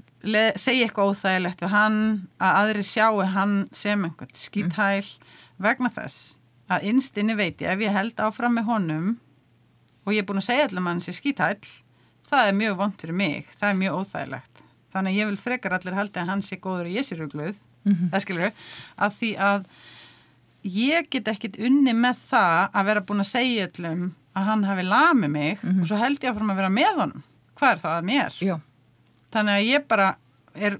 segja eitthvað óþægilegt við hann, að aðrir sjáu hann sem einhvern skýthæl mm. vegna þess að innstinni veit ég ef ég held áfram með honum og ég er búin að segja allir mann sér skítæll það er mjög vond fyrir mig, það er mjög óþægilegt. Þannig að ég vil frekar allir haldi að hann sé góður og ég sé rugluð það skilur að því að ég get ekkit unni með það að vera búin að segja allum að hann hafi lamið mig og svo held ég að að vera með honum. Hvað er það að mér? Já. Þannig að ég bara er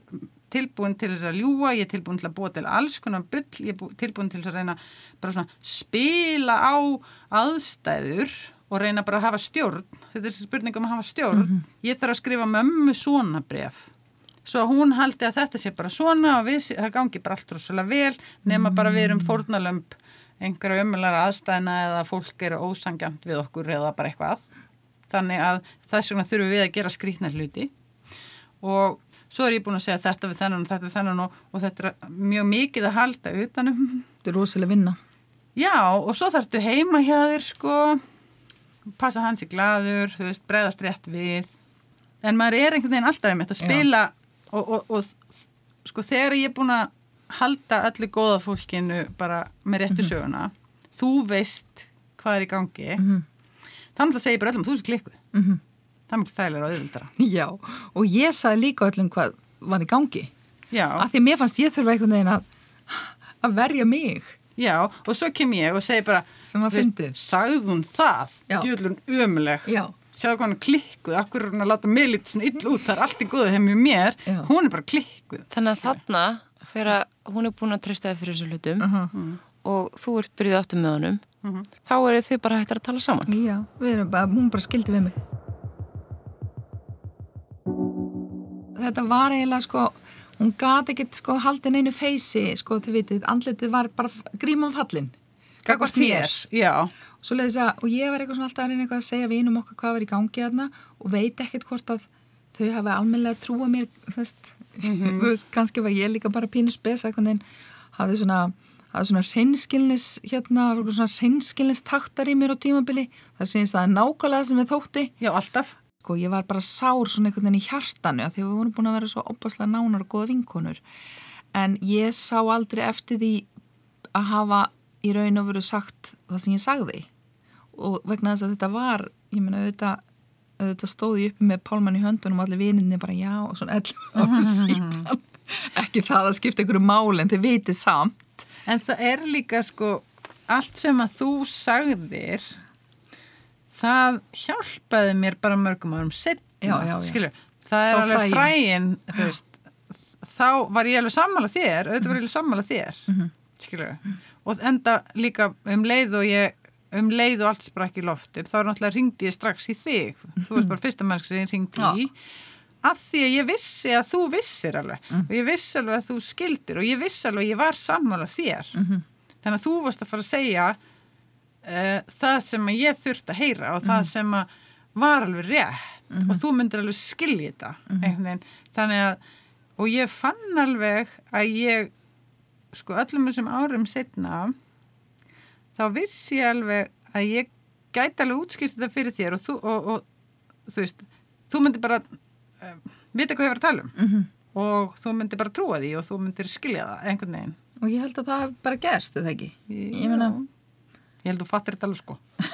tilbúin til þess að ljúa, ég er tilbúin til að búa til alls konar bull, ég er bú- tilbúin til að reyna bara svona spila á aðstæður og reyna bara að hafa stjórn, þetta er þessi spurning um að hafa stjórn, ég þarf að skrifa mömmu svona bref svo hún haldi að þetta sé bara svona og við, það gangi bara allt rosalega vel nema bara við erum fórnalömb einhverja ömulega aðstæðina eða fólk eru ósangjant við okkur eða bara eitthvað. Þannig að þess vegna þurfum við að gera skrýtna hluti. Og svo er ég búin að segja þetta við þennan og þetta við þennan og, og þetta er mjög mikið að halda utanum Þetta er rosalega vinna. já og svo þarftu heima hjá þér sko. Passa hans í glaður, þú veist, bregðast rétt við. En maður er einhvern veginn alltaf um þetta að spila og, og, og sko þegar ég er búin að halda öllu góða fólkinu bara með réttu söguna þú veist hvað er í gangi þannig að segja bara öllum þú veist klikkuð Mhm. það er mjög þægilega og auðvildara Já, og ég sagði líka öllum hvað var í gangi. já, Af því að mér fannst ég þurfa einhvern veginn að, að verja mig. já, og svo kem ég og segi bara hún það, Já. djúðlun ömuleg Já. Sjáðu hvað hann klikkuð, akkur er hún að láta mig lítið svona ill út, það er allt í góðu hefði mjög mér Já. hún er bara klikkuð Þannig að þarna, þegar hún er búin að treysta þig fyrir þessu hlutum Uh og þú ert byrjuð aftur með honum, þá eru þið bara hættar að tala saman. Já, við erum bara, hún bara skildi við mig. Þetta var eiginlega sko, hún gat ekkert sko haldin einu feysi, sko þið vitið, andlitið var bara grímum fallin. Gagvart mér. já, að, og ég var eitthvað svona alltaf að reyna eitthvað að segja vinum okkar hvað var í gangi þarna og veit ekkert hvort að þau hafa almennilega trúa mér, veist, þú veist, kannski var ég líka bara pínu spesa eitthvað en hafði svona, hafði svona hreinskilnis, hérna, svona hreinskilnis taktar í mér á tímabili, það syns það er nákvæmlega sem við þótti. já, alltaf Sko, ég var bara sár svona einhvern veginn í hjartanu af því að við vorum búin að vera svo opaslega nánar og góða vinkonur. En ég sá aldrei eftir því að hafa í raun og veru sagt það sem ég sagði. Og vegna þess að þetta var, ég meina auðvitað, auðvitað stóði uppi með pálmann í höndunum og allir vininni bara já og svona 11 ára síðan. Ekki það að skipta einhverju máli en þið vitið samt. en það er líka sko allt sem að þú sagðir það hjálpaði mér bara mörgum árum setna, skilur það Sá er alveg fræin. veist þá var ég alveg sammála þér auðvitað var ég alveg sammála þér Mhm. skilur og enda líka um leið og ég um leið og allt sprakk í lofti þá er náttúrulega ringdi ég strax í þig þú veist bara fyrsta mennsk sem ég ringdi í að því að ég vissi að þú vissir alveg Mm. og ég vissi alveg að þú skildir og ég vissi alveg að ég var sammála þér Mhm. þannig að þú varst að fara að segja uh, það sem að ég þurfti að heyra og Mhm. það sem að var alveg rétt og þú myndir alveg skilja þetta Mhm. mm þannig að og ég fann alveg að ég sko öllum þessum árum setna þá vissi ég alveg að ég gæti alveg útskýrt þetta fyrir þér og þú, og, og, þú veist, þú myndir bara uh, vita hvað ég var að tala um. Mhm. og þú myndir bara trúa því og þú myndir skilja það einhvern veginn. Og ég held að það bara gerst, eða ekki? Ég meina, ég held að þú fattir þetta alveg sko.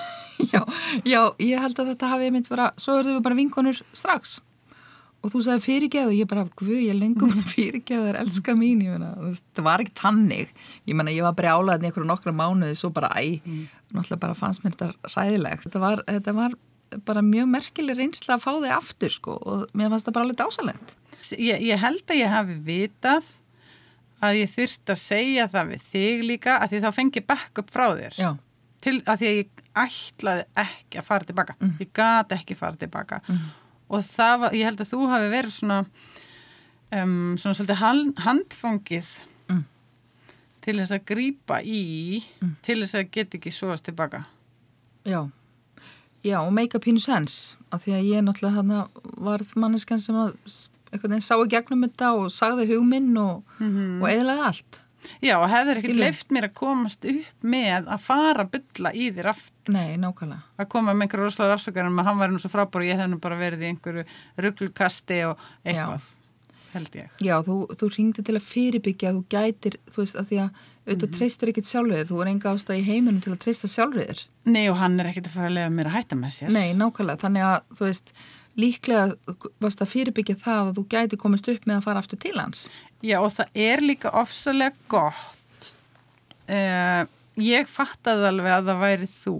Já, já, ég held að þetta hafi mynd bara, svo erum við bara vinkonur strax og þú sagði fyrirgeðu ég bara, guð, ég lengum fyrirgeðu þær, elska mín, ég meina, það var ekki tannig, ég meina, ég var brjálaðin í einhverju nokkra mánuði, svo bara, æ, náttúrulega bara fannst mér þetta ræðilegt, þetta var, þetta var bara mjög merkileg reynsla að fá þig aftur, sko, og mér fannst það bara alveg dásalegt. ég, ég held að ég hafi vitað að ég þurft að segja það við þig líka að því þá fengi backup frá þér. Já, til að því að ég ætlaði ekki að fara tilbaka ég gat ekki fara tilbaka og það ég held að þú hafi verið svona um, svona svolítið hand, handfangið Mm. til þess að grípa í til þess að geta ekki svoast tilbaka já, já, og make a pínu sense, af því að ég náttúrulega þarna varð manneskan sem að einhvern veginn sá í gegnum þetta og sagði hugminn og, og eðlaði allt. Já, og ekkert Skilur. leift mér að komast upp með að fara að bylla í þér aftur Nei, nákvæmlega. að koma með einhverju rosalega afsökarum að hann væri nú svo frábár og ég hef nú bara verið í einhverju rugglukasti og eitthvað. held ég. Já, þú, þú ringdi til að fyrirbyggja þú gætir, þú veist, að því að auðvitað Mhm. treystir ekkit sjálfur þú er enga ástæð í heiminum til að treysta sjálfur þér Nei og hann er ekkert að fara að lega mér að hætta með sér. Nei, nákvæmlega, þannig að líklega varst að fyrirbyggja það að þú gæti komist upp með að fara aftur til hans Já og það er líka ofsalega gott. Uh, ég fattaði alveg að það væri þú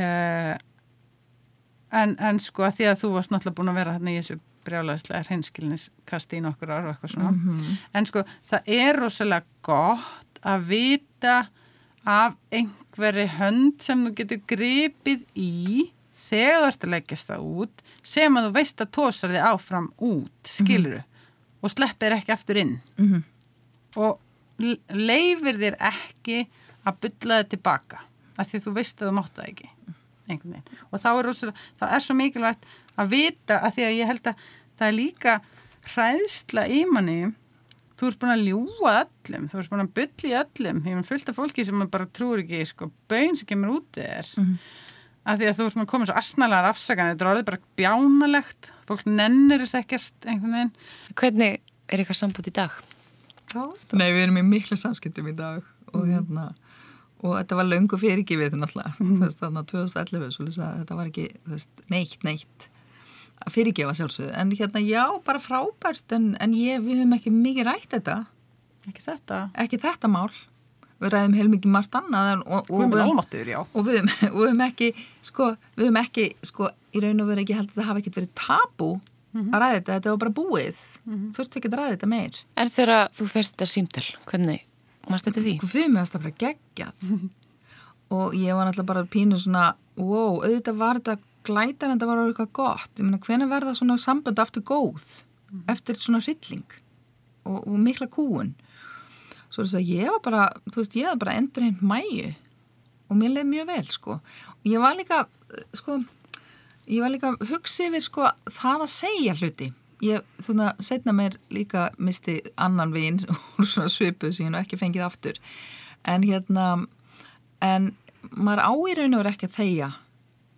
uh, en, en sko að því að þú varst náttúrulega búin að vera hérna í þessu brjálæðislega hreinskilniskasti í nokkur ára og eitthvað svona. Mhm. En sko það er rosalega gott að vita af einhverri hönd sem þú getur gripið í þegar þú ert að leggjast það út sem að þú veist að tósar þið áfram út, skiluru og sleppir ekki aftur inn. Mhm. og l- leifir þér ekki að bylla þið tilbaka af því þú veist að þú mátt það ekki og þá er, það er svo mikilvægt að vita að því að ég held að það er líka hræðsla í manni. Þú ert búin að ljúa öllum þú ert búin að bylla í öllum. Ég er fullt af fólki sem bara trúir ekki sko, bön sem kemur út í þér. Mhm. Af því að þú ert að koma svo asnalega afsakan þetta er orðið bara bjánalegt. Fólk nennir þess ekkert einhvern veginn. Hvernig er ykkar sambútt í dag? Nei, við erum í miklu samskiptum í dag og Mhm. hérna og þetta var löngu fyrirgifið náttúrulega. Veist, þannig að 2011 svo lýsa að þetta var ekki veist, neitt, neitt að fyrirgefa sjálfsögðu. En hérna já, bara frábært en, en ég, við höfum ekki mikið rætt þetta. Ekki þetta? Ekki þetta mál við ræðum heilmikið margt annað en, og, og, við- já. og við, við höfum ekki sko, við höfum ekki sko, í raun og veru ekki held að það hafa ekkert verið tabú Mhm. að ræða þetta, þetta var bara búið. Þú þurft ekki að ræða þetta meir. En þegar þú ferst þetta símtel, hvernig varst þetta því? Við með það bara geggjað. Og ég var náttúrulega bara pínu svona wow, auðvitað var þetta glætar en það var orðið eitthvað gott. Ég meina, hvenær verða svona sambönd aftur góð eftir svona hrylling og, og mikla kúun svo þess að ég var bara þú veist, ég var bara endur heimt mæju og mér leiði mjög vel, sko. Og ég var líka, sko ég var líka hugsa yfir, sko það að segja hluti. Ég, svona, setna mér líka misti annan veginn úr svona svipu sem ég nú ekki fengið aftur. En hérna en maður á í raun og veru ekki að þegja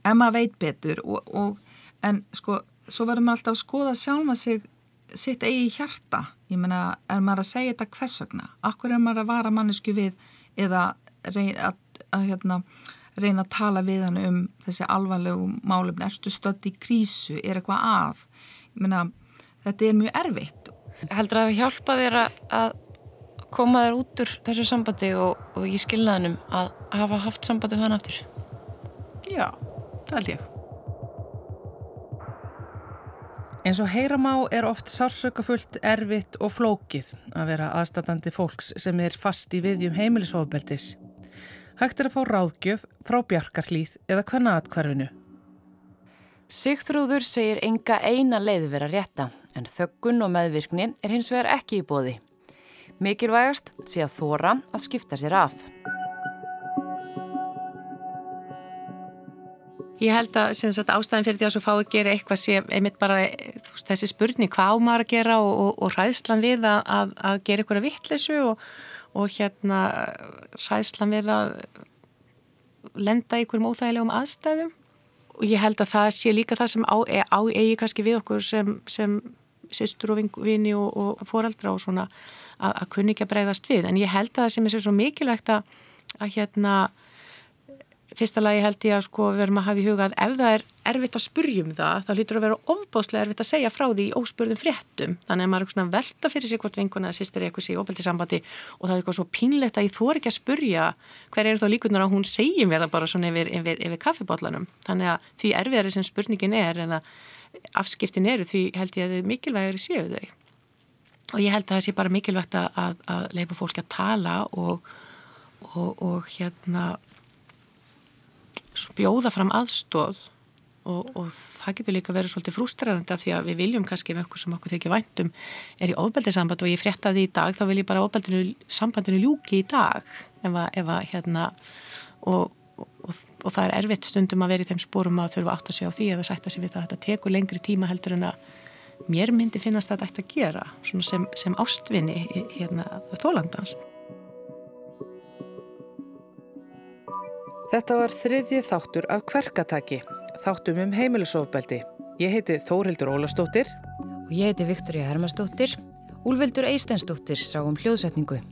ef maður veit betur og, og, en sko, svo verður maður alltaf að skoða sjálfa sig sitt eigi hjarta ég meina, er maður að segja þetta hvers vegna? Akkur er maður að vara mannesku við eða reyna að, að hérna, reyna að tala við hann um þessi alvarlegu málefni? Erstu stödd í krísu, er eitthvað að? Ég meina, þetta er mjög erfitt. Heldur að það hjálpa þér að, koma þér út úr þessu sambandi og, og í skilnaðinum að hafa haft sambandi við hann aftur? Já, það held ég. Eins og heyramá er oft sársökafullt, erfitt og flókið að vera aðstatandi fólks sem er fast í viðjum heimilisofbeldis. Hægt er að fá ráðgjöf frá bjarkarhlýð eða hvenna atkvarfinu. Sigþrúður segir enga eina leið vera rétta en þöggun og meðvirkni er hins vegar ekki í bóði. Mikilvægast sé að þóra að skipta sér af. Ég held að sagt, ástæðin fyrir því að svo fá að gera eitthvað sé einmitt bara veist, þessi spurning hvað á maður að gera og, og, og ræðslan við að, að, að gera eitthvað vittleysu og, og hérna ræðslan við að lenda einhverjum óþægilegum aðstæðum. Og ég held að það sé líka það sem á, á eigi kannski við okkur sem, sem sýstur og vini og, fóraldra og svona að kunni ekki að breyðast við. En ég held að það sem er svo mikilvægt að, að hérna fyrsta lagi held ég að sko við verum að hafa í huga að ef það er erfitt að spurjum það þá lítur að vera ofbáslega erfitt að segja frá því í óspurðum fréttum. Þannig að maður er svona velta fyrir sig hvort vinkuna eða sýstir eitthvað sé í óbeldi sambandi og það er eitthvað svo pínlegt að ég þór ekki að spurja hver er þá líkunar að hún segi mér það bara svona yfir, yfir, yfir kaffibotlanum þannig að því erfiðari sem spurningin er eða afskiptin eru því held ég að þau mikilvægari séu þau. Og ég held að það sé bara mikilvægt að, að, að leifa fólki að tala og, og, og hérna bjóða fram aðstóð og, og það getur líka verið svolítið frústrarandi af því að við viljum kannski með okkur sem okkur þykir væntum er í ofbeldisamband og ég fréttaði í dag þá vil ég bara ofbeldinu sambandinu ljúki í dag ef að, ef að hérna og, og, og það er erfitt stundum að vera í þeim spórum að þurfa átt að segja á því eða sætta sig við það að þetta tekur lengri tíma heldur en að mér myndi finnast þetta ætti að gera sem, sem ástvinni hérna þólandans Þetta var þriðji þáttur af kverkataki, þáttum um heimilisofbeldi. Ég heiti Þórildur Ólastóttir. Og ég heiti Viktoria Hermastóttir. Úlvildur Eistensdóttir sá um hljóðsetningu.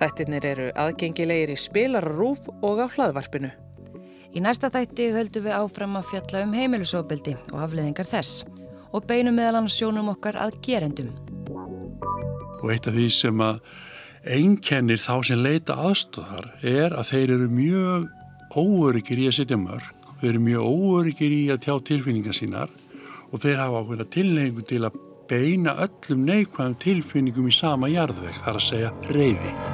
Þættirnir eru aðgengilegir í spilarrúf og á hlaðvarpinu. Í næsta þætti höldum við áfram að fjalla um heimilusofbeldi og afleðingar þess og beinum meðal hann sjónum okkar að gerendum. Og eitt af því sem að einkennir þá sem leita aðstóðar er að þeir eru mjög óöryggir í að setja mörg, þeir eru mjög óöryggir í að tjá tilfinningar sínar og þeir hafa ákveðna tilhengu til að beina öllum neikvæðum tilfinningum í sama jarðveg, þar að segja reyði.